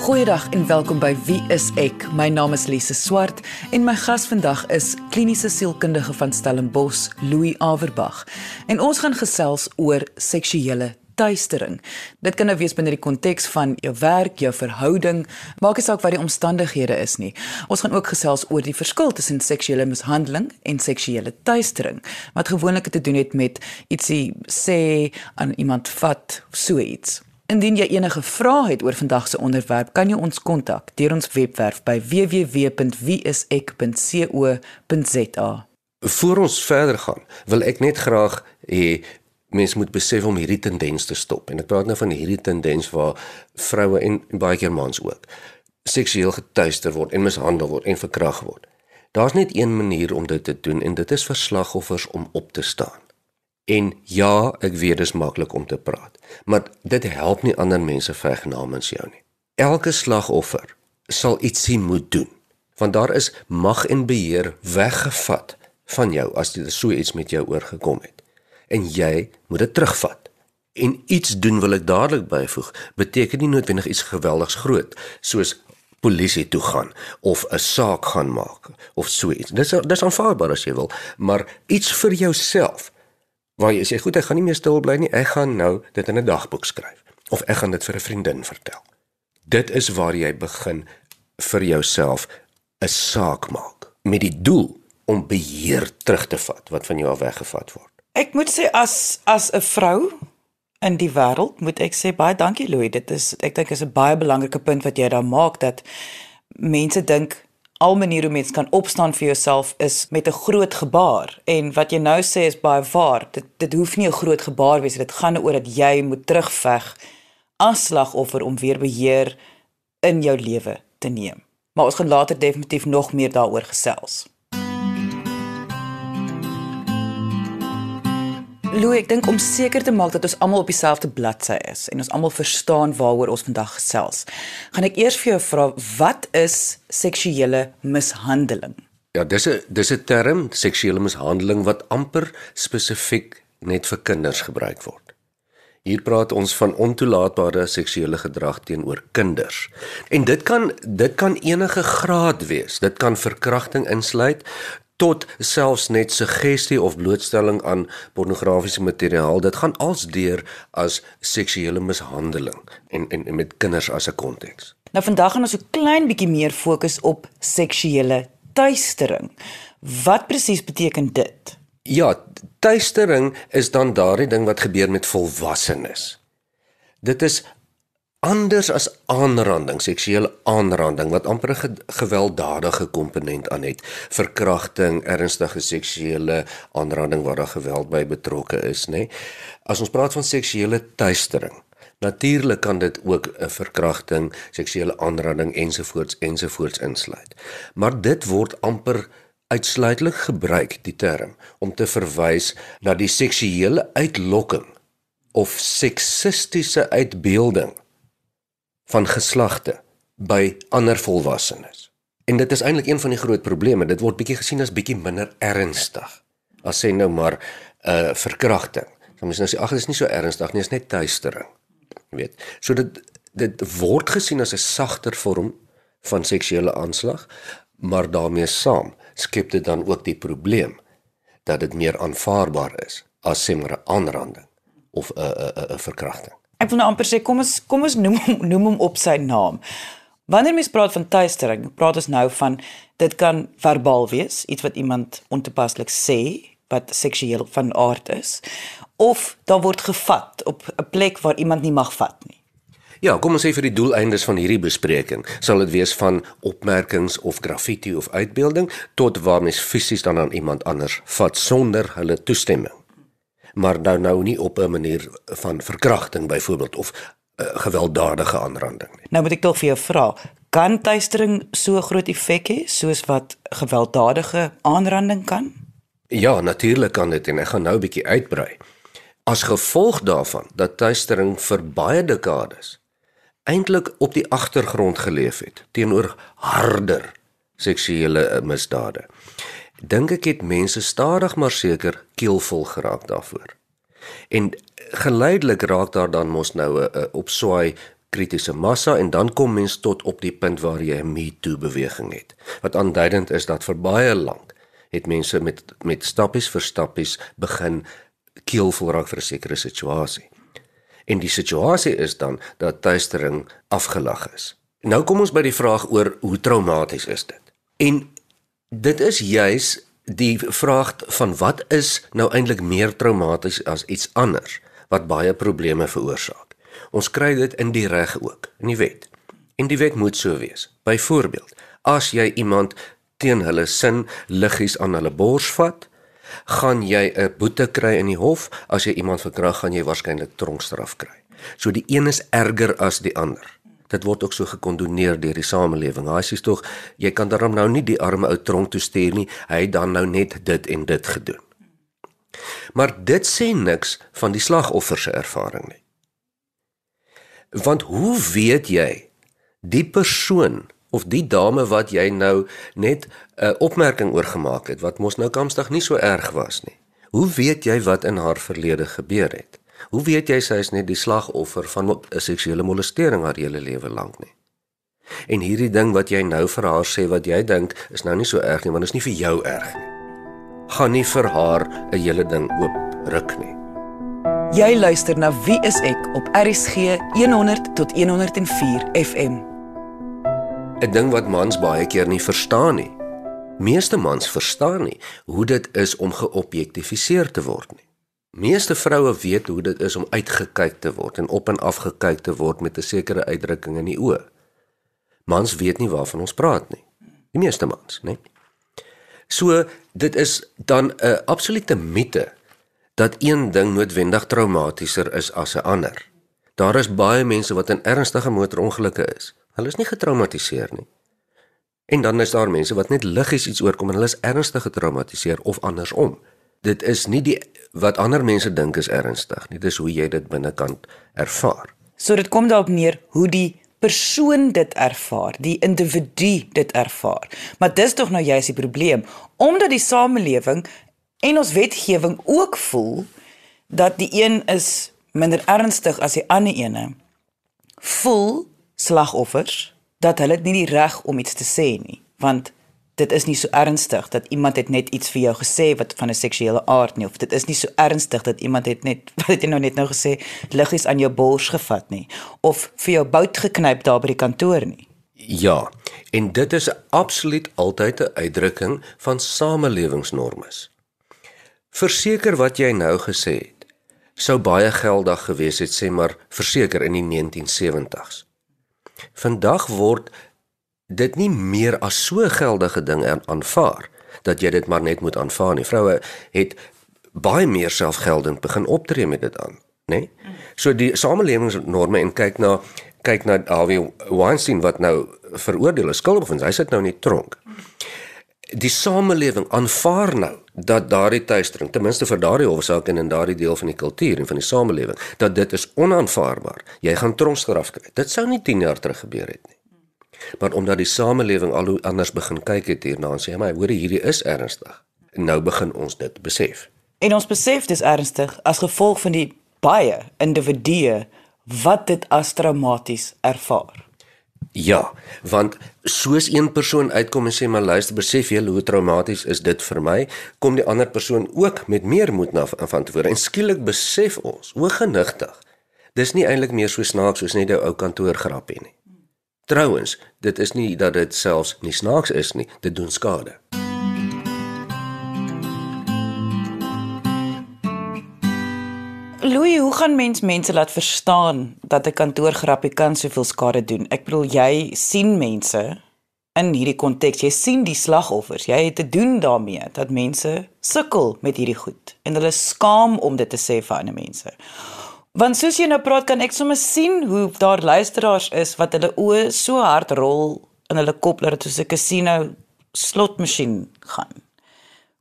Goeiedag en welkom by Wie is ek? My naam is Lise Swart en my gas vandag is kliniese sielkundige van Stellenbosch, Louis Averbag. En ons gaan gesels oor seksuele tuistering. Dit kan nou wees binne die konteks van jou werk, jou verhouding, maak nie saak wat die omstandighede is nie. Ons gaan ook gesels oor die verskil tussen seksuele mishandeling en seksuele tuistering, wat gewoonlik te doen het met ietsie sê aan iemand vat, so iets. Indien jy enige vrae het oor vandag se onderwerp, kan jy ons kontak deur ons webwerf by www.wieisek.co.za. Voor ons verder gaan, wil ek net graag hê mense moet besef om hierdie tendens te stop. En ek praat nou van hierdie tendens waar vroue en, en baie keer mans ook seksueel getuister word en mishandel word en verkragt word. Daar's net een manier om dit te doen en dit is vir slagoffers om op te staan. En ja, ek weet dit is maklik om te praat, maar dit help nie ander mense veg namens jou nie. Elke slagoffer sal ietsie moet doen, want daar is mag en beheer weggevat van jou as dit so iets met jou oorgekom het. En jy moet dit terugvat. En iets doen wil ek dadelik byvoeg, beteken nie noodwendig iets geweldigs groot soos polisie toe gaan of 'n saak gaan maak of so iets. Dis dis aanvaarbaar as jy wil, maar iets vir jouself waar jy sê goed, ek gaan nie meer stil bly nie. Ek gaan nou dit in 'n dagboek skryf of ek gaan dit vir 'n vriendin vertel. Dit is waar jy begin vir jouself 'n saak maak met die doel om beheer terug te vat wat van jou af weggevat word. Ek moet sê as as 'n vrou in die wêreld, moet ek sê baie dankie Louis. Dit is ek dink is 'n baie belangrike punt wat jy daar maak dat mense dink al maniere hoe mens kan opstaan vir jouself is met 'n groot gebaar. En wat jy nou sê is baie waar. Dit dit hoef nie 'n groot gebaar wees dit gaan oor dat jy moet terugveg as slagoffer om weer beheer in jou lewe te neem. Maar ons gaan later definitief nog meer daaroor gesels Lou, ek dink om seker te maak dat ons almal op dieselfde bladsy is en ons almal verstaan waaroor ons vandag gesels, gaan ek eers vir jou vra wat is seksuele mishandeling? Ja, dis 'n dis 'n term, seksuele mishandeling wat amper spesifiek net vir kinders gebruik word. Hier praat ons van ontoelaatbare seksuele gedrag teenoor kinders. En dit kan dit kan enige graad wees. Dit kan verkrachting insluit tot selfs net suggestie of blootstelling aan pornografiese materiaal. Dit gaan als deur as seksuele mishandeling en, en en met kinders as 'n konteks. Nou vandag gaan ons 'n klein bietjie meer fokus op seksuele tuistering. Wat presies beteken dit? Ja, tuistering is dan daardie ding wat gebeur met volwassenes. Dit is anders as aanranding, seksuele aanranding wat amper 'n gewelddadige komponent aan het, verkrachting, ernstige seksuele aanranding waar daar geweld by betrokke is, nê. Nee? As ons praat van seksuele tuistering, natuurlik kan dit ook 'n verkrachting, seksuele aanranding ensovoorts ensovoorts insluit. Maar dit word amper uitsluitlik gebruik die term om te verwys na die seksuele uitlokking of seksistiese uitbeelding van geslagte by ander volwassenes. En dit is eintlik een van die groot probleme. Dit word bietjie gesien as bietjie minder ernstig. As sê nou maar 'n uh, verkrachting. Dan jy nou sê ag, dit is nie so ernstig nie, dit is net tuistering. Jy weet. So dit dit word gesien as 'n sagter vorm van seksuele aanslag, maar daarmee saam skep dit dan ook die probleem dat dit meer aanvaarbaar is as sê maar 'n aanranding of 'n 'n 'n verkrachting. Ek wil nou amper sê kom ons kom ons noem noem hom op sy naam. Wanneer mens praat van tuistering, praat ons nou van dit kan verbaal wees, iets wat iemand ontoepaslik sê wat seksueel van aard is of dan word gevat op 'n plek waar iemand nie mag vat nie. Ja, kom ons sê vir die doeleindes van hierdie bespreking, sal dit wees van opmerkings of graffiti of uitbeelding tot waar mens fisies dan aan iemand anders vat sonder hulle toestemming maar nou nou nie op 'n manier van verkrachting byvoorbeeld of uh, gewelddadige aanranding nie. Nou moet ek tog vir jou vra, kan tuistering so groot effek hê soos wat gewelddadige aanranding kan? Ja, natuurlik kan dit en ek gaan nou 'n bietjie uitbrei. As gevolg daarvan dat tuistering vir baie dekades eintlik op die agtergrond geleef het teenoor harder seksuele misdade dink ek het mense stadig maar seker keelvol geraak daarvoor. En geleidelik raak daar dan mos nou 'n opswaai kritiese massa en dan kom mens tot op die punt waar jy 'n Me Too beweging het. Wat aanduidend is dat vir baie lank het mense met met stappies vir stappies begin keelvol raak vir 'n sekere situasie. En die situasie is dan dat tuistering afgelag is. Nou kom ons by die vraag oor hoe traumaties is dit. En dit is juis die vraag van wat is nou eintlik meer traumaties as iets anders wat baie probleme veroorsaak. Ons kry dit in die reg ook, in die wet. En die wet moet so wees. Byvoorbeeld, as jy iemand teen hulle sin liggies aan hulle bors vat, gaan jy 'n boete kry in die hof, as jy iemand verkrag, gaan jy waarskynlik tronkstraf kry. So die een is erger as die ander. Dit word ook so gekondoneer deur die samelewing. Hy sê tog jy kan daarom nou nie die arme ou tronk toe stuur nie. Hy het dan nou net dit en dit gedoen. Maar dit sê niks van die slagoffer se ervaring nie. Want hoe weet jy die persoon of die dame wat jy nou net 'n opmerking oor gemaak het wat mos nou kamstig nie so erg was nie. Hoe weet jy wat in haar verlede gebeur het? Hoe weet jy sy is net die slagoffer van 'n seksuele molestering haar hele lewe lank nie? En hierdie ding wat jy nou vir haar sê wat jy dink is nou nie so erg nie, want dit is nie vir jou erg nie. Gaan nie vir haar 'n hele ding oop ruk nie. Jy luister na Wie is ek op RSG 100 tot 104 FM. 'n Ding wat mans baie keer nie verstaan nie. Meeste mans verstaan nie hoe dit is om geobjektifiseer te word nie. Meeste vroue weet hoe dit is om uitgekyk te word en op en af gekyk te word met 'n sekere uitdrukking in die oë. Mans weet nie waarvan ons praat nie. Die meeste mans, né? So dit is dan 'n absolute mite dat een ding noodwendig traumatischer is as 'n ander. Daar is baie mense wat in ernstige motorongelukke is. Hulle is nie getraumatiseer nie. En dan is daar mense wat net liggies iets oorkom en hulle is ernstig getraumatiseer of andersom. Dit is nie die wat ander mense dink is ernstig nie. Dis hoe jy dit binnekant ervaar. So dit kom daarop neer hoe die persoon dit ervaar, die individu dit ervaar. Maar dis tog nou juist die probleem, omdat die samelewing en ons wetgewing ook voel dat die een is minder ernstig as die ander ene. Voel slagoffers dat hulle nie die reg om iets te sê nie, want dit is nie so ernstig dat iemand het net iets vir jou gesê wat van 'n seksuele aard nie of dit is nie so ernstig dat iemand het net wat het jy nou net nou gesê liggies aan jou bors gevat nie of vir jou bout geknyp daar by die kantoor nie. Ja, en dit is absoluut altyd 'n uitdrukking van samelewingsnormes. Verseker wat jy nou gesê het, sou baie geldig gewees het sê maar verseker in die 1970s. Vandag word dit nie meer as so geldige ding aanvaar dat jy dit maar net moet aanvaar nie. Vroue het baie meer selfgeldend begin optree met dit aan, nê? Nee? So die samelewingsnorme en kyk na kyk na Harvey Weinstein wat nou veroordeel is skuldig bevind. Hy sit nou in die tronk. Die samelewing aanvaar nou dat daardie tuistering, ten minste vir daardie hofsaak en in daardie deel van die kultuur en van die samelewing, dat dit is onaanvaarbaar. Jy gaan tronkstraf kry. Dit sou nie 10 jaar terug gebeur het nie. Maar omdat die samelewing al hoe anders begin kyk het hierna en sê maar hoor hierdie is ernstig. En nou begin ons dit besef. En ons besef dis ernstig as gevolg van die baie individue wat dit as traumaties ervaar. Ja, want soos een persoon uitkom en sê maar luister, besef jy hoe traumaties is dit vir my, kom die ander persoon ook met meer moed na van tevore en skielik besef ons, o genigtig. Dis nie eintlik meer so snaaks soos net 'n ou kantoorgrappie nie. Trouwens, dit is nie dat dit selfs nie snaaks is nie, dit doen skade. Louis, hoe gaan mens mense laat verstaan dat 'n kantoorgrappie kan soveel skade doen? Ek bedoel jy sien mense in hierdie konteks, jy sien die slagoffers. Jy het te doen daarmee dat mense sukkel met hierdie goed en hulle skaam om dit te sê vir ander mense. Want soos jy nou praat, kan ek sommer sien hoe daar luisteraars is wat hulle oë so hard rol in hulle kop dat dit soos 'n casino slotmasjien gaan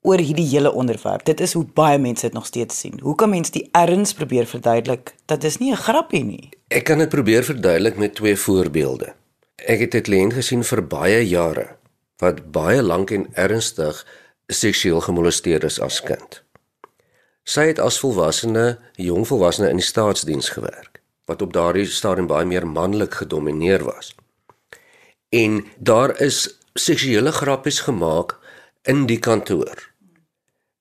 oor hierdie hele onderwerp. Dit is hoe baie mense dit nog steeds sien. Hoe kan mense die erns probeer verduidelik dat dit nie 'n grappie nie? Ek kan dit probeer verduidelik met twee voorbeelde. Ek het 'n kliënt gesien vir baie jare wat baie lank en ernstig seksueel gemolesteer is as kind. Sy het as volwassene, jong volwassene in die staatsdiens gewerk. wat op daardie stadium baie meer manlik gedomeineer was. En daar is seksuele grappies gemaak in die kantoor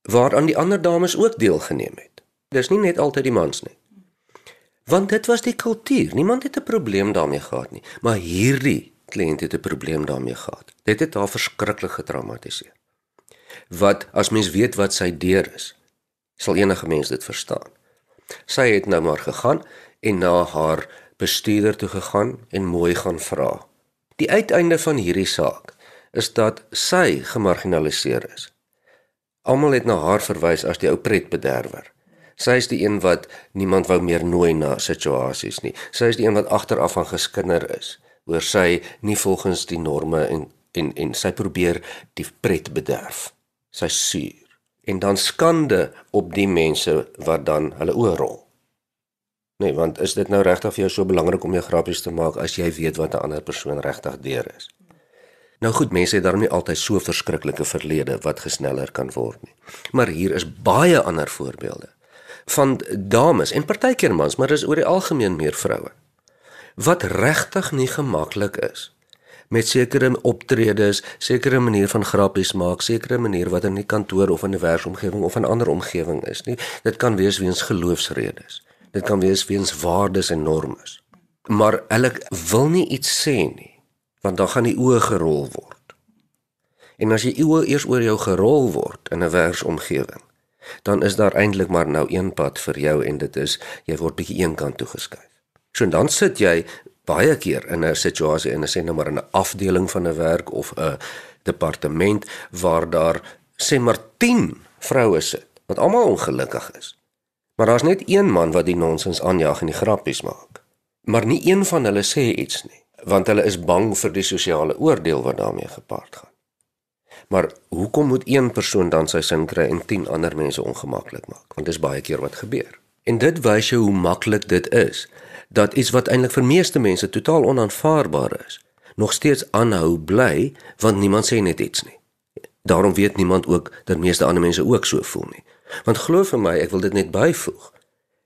waaraan die ander dames ook deelgeneem het. Dis nie net altyd die mans nie. Want dit was die kultuur. Niemand het 'n probleem daarmee gehad nie, maar hierdie kliënt het 'n probleem daarmee gehad. Dit het haar verskriklik getraumatiseer. Wat as mens weet wat sy deur is, sal enige mens dit verstaan. Sy het nou maar gegaan en na haar bestuurder toe gegaan en mooi gaan vra. Die uiteinde van hierdie saak is dat sy gemarginaliseer is. Almal het na haar verwys as die ou pretbederwer. Sy is die een wat niemand wou meer nooi na situasies nie. Sy is die een wat agteraf van geskinder is oor sy nie volgens die norme en en en sy probeer die pret bederf. Sy suur en dan skande op die mense wat dan hulle oorrol. Nee, want is dit nou regtig vir jou so belangrik om jou grappies te maak as jy weet wat 'n ander persoon regtig deur is? Nou goed, mense het daarom nie altyd so verskriklike verlede wat gesneller kan word nie. Maar hier is baie ander voorbeelde van dames en partykeer mans, maar dis oor die algemeen meer vroue wat regtig nie gemaklik is met sekere optredes, sekere manier van grappies maak, sekere manier wat in die kantoor of in 'n werksomgewing of 'n ander omgewing is nie. Dit kan wees weens geloofsredes. Dit kan wees weens waardes en normes. Maar hulle wil nie iets sê nie, want dan gaan die oë gerol word. En as jy oë eers oor jou gerol word in 'n werksomgewing, dan is daar eintlik maar nou een pad vir jou en dit is jy word bietjie eenkant toe geskuif. So dan sit jy baie keer in 'n situasie en sê nou maar in 'n afdeling van 'n werk of 'n departement waar daar sê maar 10 vroue sit wat almal ongelukkig is. Maar daar's net een man wat die nonsens aanjaag en die grappies maak. Maar nie een van hulle sê iets nie, want hulle is bang vir die sosiale oordeel wat daarmee gepaard gaan. Maar hoekom moet een persoon dan sy sin kry en 10 ander mense ongemaklik maak? Want dis baie keer wat gebeur. En dit wys jou hoe maklik dit is dat iets wat eintlik vir meeste mense totaal onaanvaarbaar is, nog steeds aanhou bly want niemand sê net iets nie. Daarom weet niemand ook dat meeste ander mense ook so voel nie. Want glo vir my, ek wil dit net byvoeg.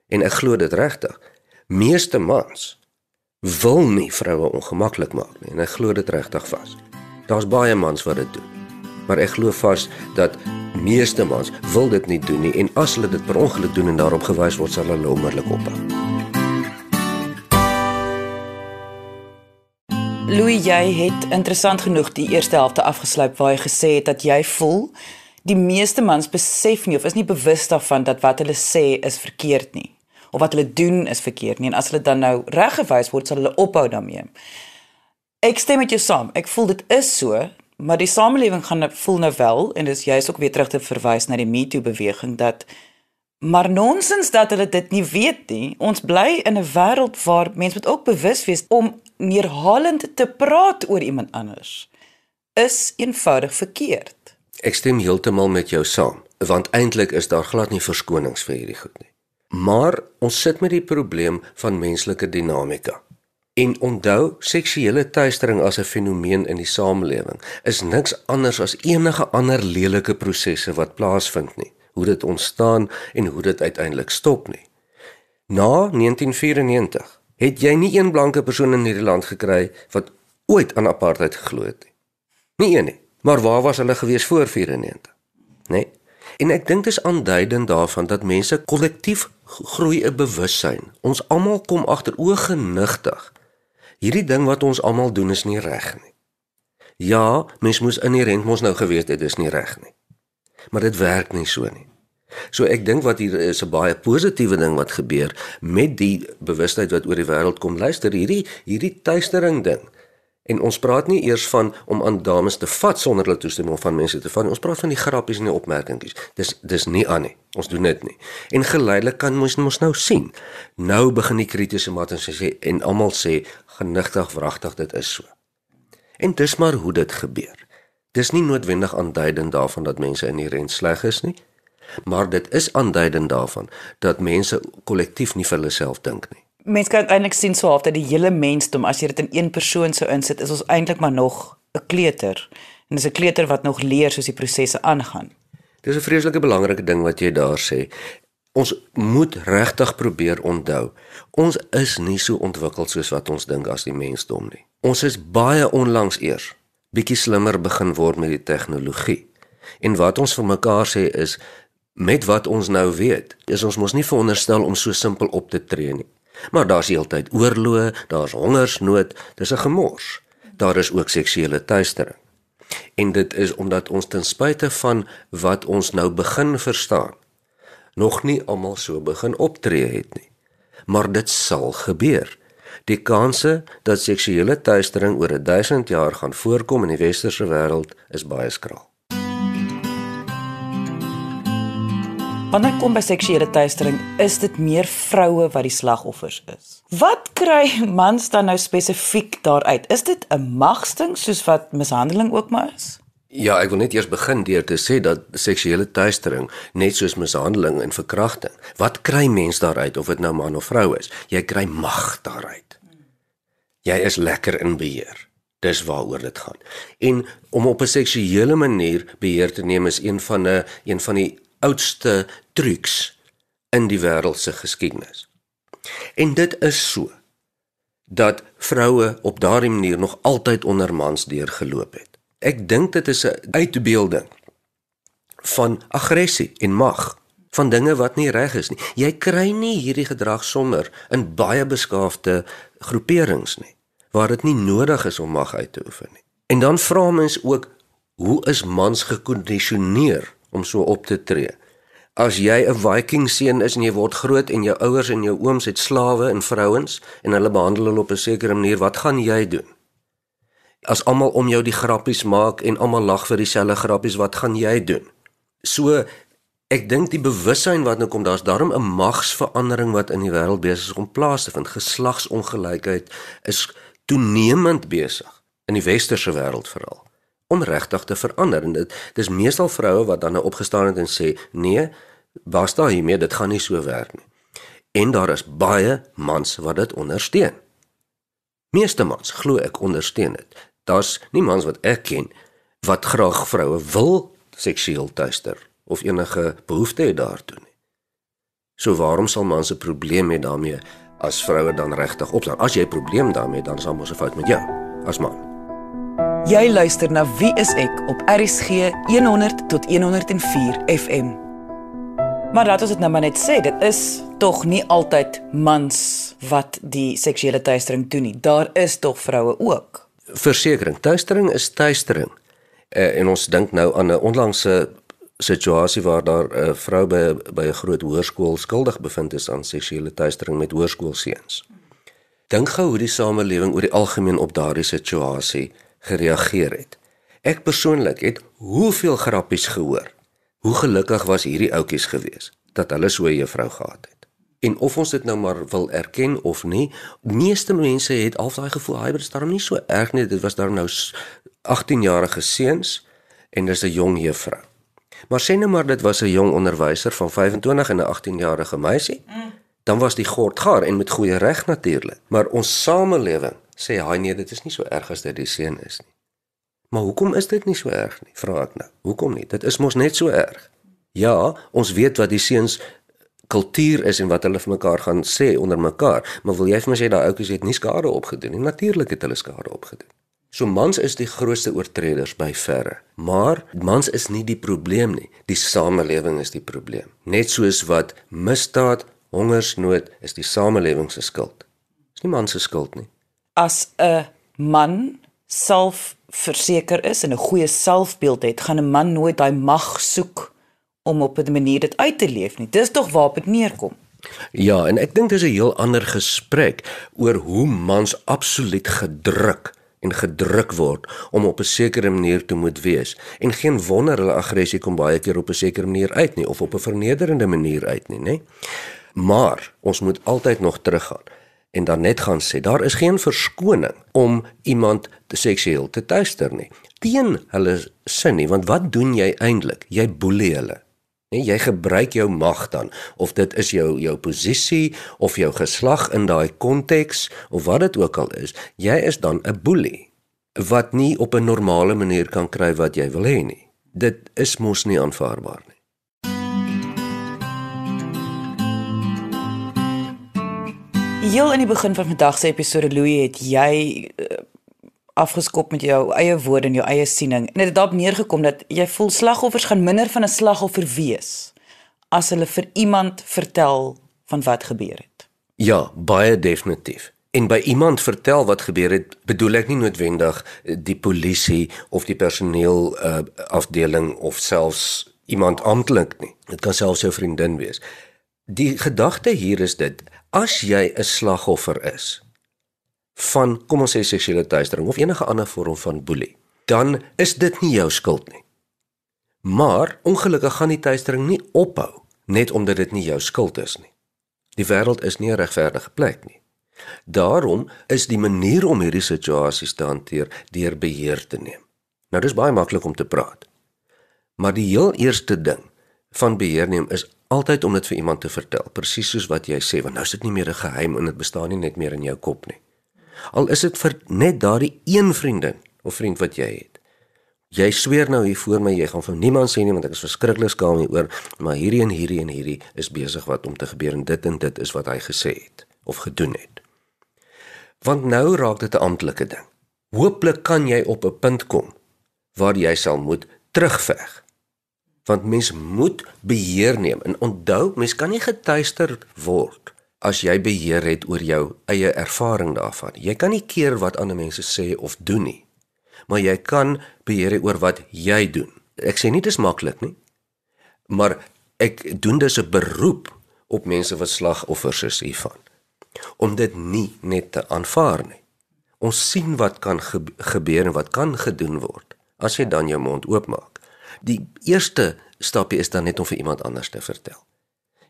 En ek glo dit regtig. Meeste mans wil nie vroue ongemaklik maak nie en ek glo dit regtig vas. Daar's baie mans wat dit doen. Maar ek glo vas dat meeste mans wil dit nie doen nie en as hulle dit per ongeluk doen en daarop gewys word sal hulle onmiddellik ophou. Louis, jy het interessant genoeg die eerste helfte afgesluit waar jy gesê het dat jy voel die meeste mans besef nie of is nie bewus daarvan dat wat hulle sê is verkeerd nie of wat hulle doen is verkeerd nie en as hulle dan nou reggewys word sal hulle ophou daarmee. Ek stem met jou saam. Ek voel dit is so, maar die samelewing gaan voel nou wel en dis juist ook weer terug te verwys na die Me Too beweging dat Maar nonsens dat hulle dit nie weet nie. Ons bly in 'n wêreld waar mense moet ook bewus wees om neerhalend te praat oor iemand anders is eenvoudig verkeerd. Ek stem heeltemal met jou saam, want eintlik is daar glad nie verskonings vir hierdie goed nie. Maar ons sit met die probleem van menslike dinamika. En onthou, seksuele teistering as 'n fenomeen in die samelewing is niks anders as enige ander lelike prosesse wat plaasvind nie. Hoe dit ontstaan en hoe dit uiteindelik stop nie. Na 1994 het jy nie een blanke persoon in hierdie land gekry wat ooit aan apartheid geglo het nie. Nie een nie. Maar waar was hulle gewees voor 94? Nê? Nee? En ek dink dit is aanduidend daarvan dat mense kollektief groei 'n bewussyn. Ons almal kom agter ogenigtig. Hierdie ding wat ons almal doen is nie reg nie. Ja, mens moes inherent mos nou geweet het dit is nie reg nie. Maar dit werk nie so nie. So ek dink wat hier is 'n baie positiewe ding wat gebeur met die bewustheid wat oor die wêreld kom. Luister, hierdie hierdie tuistering ding. En ons praat nie eers van om aan dames te vat sonder hulle toestemming of van mense te vat nie. Ons praat van die grappies en die opmerkingies. Dis dis nie aan nie. Ons doen dit nie. En geleidelik kan ons mos nou sien. Nou begin die kritiese matens sê en almal sê genigtig wragtig dit is so. En dis maar hoe dit gebeur. Dis nie noodwendig aanduidend daarvan dat mense in die rent sleg is nie maar dit is aanduidend daarvan dat mense kollektief nie vir hulle self dink nie. Mense kan eintlik sien so half dat die hele mensdom as jy dit in een persoon sou insit, is ons eintlik maar nog 'n kleuter. En dis 'n kleuter wat nog leer soos die prosesse aangaan. Dis 'n vreeslike belangrike ding wat jy daar sê. Ons moet regtig probeer onthou. Ons is nie so ontwikkeld soos wat ons dink as die mensdom nie. Ons is baie onlangs eers bietjie slimmer begin word met die tegnologie. En wat ons vir mekaar sê is met wat ons nou weet, is ons mos nie veronderstel om so simpel op te tree nie. Maar daar's heeltyd oorloë, daar's hongersnood, dis 'n gemors. Daar is ook seksuele teistering. En dit is omdat ons ten spyte van wat ons nou begin verstaan, nog nie almal so begin optree het nie. Maar dit sal gebeur. Die kanse dat seksuele teistering oor 1000 jaar gaan voorkom in die westerse wêreld is baie skraal. Wanneer kom by seksuele teistering, is dit meer vroue wat die slagoffers is. Wat kry mans dan nou spesifiek daaruit? Is dit 'n magsting soos wat mishandeling ook maar is? Ja, ek wil net eers begin deur te sê dat seksuele teistering, net soos mishandeling en verkrachting, wat kry mens daaruit of dit nou man of vrou is? Jy kry mag daaruit. Jy is lekker in beheer. Dis waaroor dit gaan. En om op 'n seksuele manier beheer te neem is een van 'n een van die oudste trucs in die wêreld se geskiedenis. En dit is so dat vroue op daardie manier nog altyd onder mans deurgeloop het. Ek dink dit is 'n uitbeelding van aggressie en mag van dinge wat nie reg is nie. Jy kry nie hierdie gedrag sonder in baie beskaafde groeperings nie waar dit nie nodig is om mag uit te oefen nie. En dan vra mens ook hoe is mans gekondisioneer om so op te tree. As jy 'n Viking seun is en jy word groot en jou ouers en jou ooms het slawe en vrouens en hulle behandel hulle op 'n sekere manier, wat gaan jy doen? As almal om jou die grappies maak en almal lag vir dieselfde grappies, wat gaan jy doen? So ek dink die bewussyn wat nou kom, daar's daarom 'n magsverandering wat in die wêreld besig is om plaas te vind. Geslagsongelykheid is toenemend besig in die westerse wêreld veral om regtig te verander. En dit dis meestal vroue wat dan nou opgestaan het en sê nee basta hiermee dit gaan nie so werk nie. En daar is baie mans wat dit ondersteun. Meeste mans glo ek ondersteun dit. Daar's nie mans wat ek ken wat graag vroue wil seksueel tuister of enige behoefte het daartoe nie. So waarom sal mans 'n probleem hê daarmee as vroue dan regtig opstaan? As jy 'n probleem daarmee dan sal mos 'n fout met jou as man Jy luister na Wie is ek op RCG 100 tot 104 FM. Maar laat ons dit nou maar net sê, dit is tog nie altyd mans wat die seksuele teistering doen nie. Daar is tog vroue ook. Versekering, teistering is teistering. Uh, en ons dink nou aan 'n onlangse situasie waar daar 'n uh, vrou by by 'n groot hoërskool skuldig bevind is aan seksuele teistering met hoërskoolseuns. Dink gou hoe die samelewing oor die algemeen op daardie situasie gereageer het. Ek persoonlik het hoeveel grappies gehoor. Hoe gelukkig was hierdie ouetjies gewees dat hulle so 'n juffrou gehad het. En of ons dit nou maar wil erken of nie, meeste mense het al daai gevoel, hy was daarom nie so erg nie, dit was daar nou 18-jarige seuns en dis 'n jong juffrou. Maar sê nou maar dit was 'n jong onderwyser van 25 en 'n 18-jarige meisie. Dan was die gord gaar en met goeie reg natuurlik. Maar ons samelewing sê hy nee, dit is nie so erg as dit die seun is nie. Maar hoekom is dit nie so erg nie? Vra ek nou. Hoekom nie? Dit is mos net so erg. Ja, ons weet wat die seuns kultuur is en wat hulle vir mekaar gaan sê onder mekaar, maar wil jy vir my sê daai ouetjies het nie skade opgedoen nie? Natuurlik het hulle skade opgedoen. So mans is die grootste oortreders by verre. Maar mans is nie die probleem nie. Die samelewing is die probleem. Net soos wat misdaad, hongersnood is die samelewing se skuld. Dis nie mans se skuld nie as 'n man selfverseker is en 'n goeie selfbeeld het, gaan 'n man nooit daai mag soek om op 'n manier dit uit te leef nie. Dis tog waar dit neerkom. Ja, en ek dink dis 'n heel ander gesprek oor hoe mans absoluut gedruk en gedruk word om op 'n sekere manier te moet wees. En geen wonder hulle aggressie kom baie keer op 'n sekere manier uit nie of op 'n vernederende manier uit nie, nê? Maar ons moet altyd nog teruggaan en dan net gaan sê daar is geen verskoning om iemand te seksueel te tuister nie. Teen hulle sin nie want wat doen jy eintlik jy boelie hulle. Nee jy gebruik jou mag dan of dit is jou jou posisie of jou geslag in daai konteks of wat dit ook al is jy is dan 'n boelie wat nie op 'n normale manier kan kry wat jy wil hê nie. Dit is mos nie aanvaarbaar nie Heel in die begin van vandag se episode Louis het jy uh, afgeskop met jou eie woorde en jou eie siening. En dit het daarop neergekom dat jy voel slagoffers gaan minder van 'n slagoffer wees as hulle vir iemand vertel van wat gebeur het. Ja, baie definitief. En by iemand vertel wat gebeur het, bedoel ek nie noodwendig die polisie of die personeel uh, afdeling of selfs iemand amptelik nie. Dit kan selfs jou vriendin wees. Die gedagte hier is dit: as jy 'n slagoffer is van kom ons sê seksuele teistering of enige ander vorm van boelie, dan is dit nie jou skuld nie. Maar ongelukkig gaan die teistering nie ophou net omdat dit nie jou skuld is nie. Die wêreld is nie 'n regverdige plek nie. Daarom is die manier om hierdie situasies te hanteer deur beheer te neem. Nou dis baie maklik om te praat. Maar die heel eerste ding van beheer neem is altyd om dit vir iemand te vertel, presies soos wat jy sê, want nou is dit nie meer 'n geheim en dit bestaan nie net meer in jou kop nie. Al is dit vir net daardie een vriendin of vriend wat jy het. Jy sweer nou hier voor my jy gaan vir niemand sê nie want ek is verskriklik skaam hieroor, maar hierdie en hierdie en hierdie is besig wat om te gebeur en dit en dit is wat hy gesê het of gedoen het. Want nou raak dit 'n amptelike ding. Hooplik kan jy op 'n punt kom waar jy sal moet terugveg. Want mens moet beheer neem en onthou, mens kan nie getuister word as jy beheer het oor jou eie ervaring daarvan. Jy kan nie keer wat ander mense sê of doen nie. Maar jy kan beheer oor wat jy doen. Ek sê nie dit is maklik nie. Maar ek doen dis 'n beroep op mense wat slagoffers is hiervan om dit nie net te aanvaar nie. Ons sien wat kan gebeur en wat kan gedoen word as jy dan jou mond oopmaak. Die eerste stapie is dan net om vir iemand anders te vertel.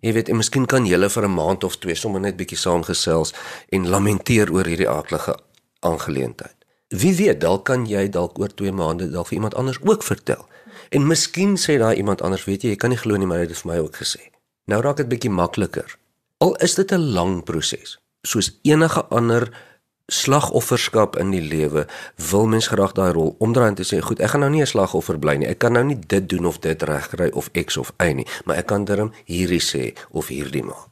Jy weet, en miskien kan julle vir 'n maand of twee sommer net bietjie saamgesels en lamenteer oor hierdie aardige aangeleentheid. Wie weet, dalk kan jy dalk oor 2 maande dalk vir iemand anders ook vertel. En miskien sê daai iemand anders, weet jy, jy kan nie glo nie, maar hy het dit vir my ook gesê. Nou raak dit bietjie makliker. Al is dit 'n lang proses, soos enige ander slagofferskap in die lewe, wil mens graag daai rol omdraai en sê, "Goed, ek gaan nou nie 'n slagoffer bly nie. Ek kan nou nie dit doen of dit regkry of X of Y nie, maar ek kan darm hierdie sê of hierdie maak."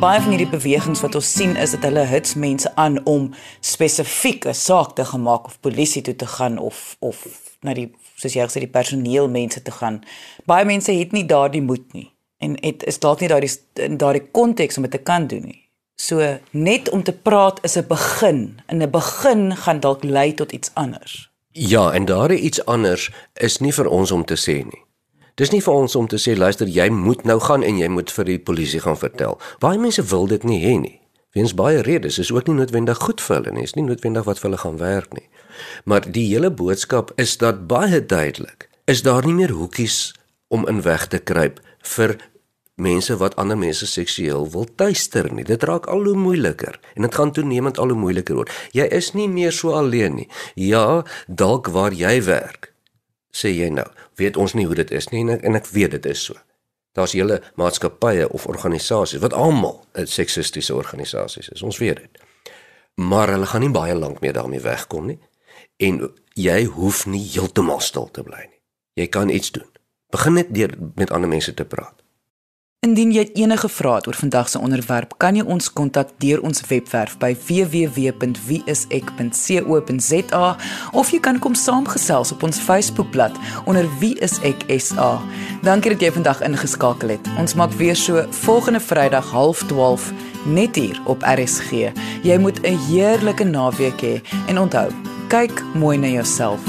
Baie van hierdie bewegings wat ons sien is dat hulle hits mense aan om spesifieke saak te gemaak of polisie toe te gaan of of na die soos jy gesê die personeel mense te gaan. Baie mense het nie daardie moed nie en dit is dalk nie daardie in daardie konteks om dit te kan doen nie. So net om te praat is 'n begin. In 'n begin gaan dalk lei tot iets anders. Ja, en daardie iets anders is nie vir ons om te sê nie. Dis nie vir ons om te sê luister jy moet nou gaan en jy moet vir die polisie gaan vertel. Baie mense wil dit nie hê nie. Weens baie redes is ook nie noodwendig goed vir hulle nie. Is nie noodwendig wat vir hulle gaan werk nie. Maar die hele boodskap is dat baie duidelik is daar nie meer hoekies om in weg te kruip vir mense wat ander mense seksueel wil tuister nie. Dit raak al hoe moeiliker en dit gaan toenemend al hoe moeiliker word. Jy is nie meer so alleen nie. Ja, dalk waar jy werk, sê jy nou, weet ons nie hoe dit is nie en ek, en ek weet dit is so. Daar's hele maatskappye of organisasies wat almal seksistiese organisasies is. Ons weet dit. Maar hulle gaan nie baie lank meer daarmee wegkom nie. En jy hoef nie heeltemal stil te bly nie. Jy kan iets doen. Begin net deur met ander mense te praat. Indien jy enige vrae het oor vandag se onderwerp, kan jy ons kontak deur ons webwerf by www.wieisek.co.za of jy kan kom saamgesels op ons Facebookblad onder wieiseksa. Dankie dat jy vandag ingeskakel het. Ons maak weer so volgende Vrydag 12:30 net hier op RSG. Jy moet 'n heerlike naweek hê he, en onthou, kyk mooi na jouself.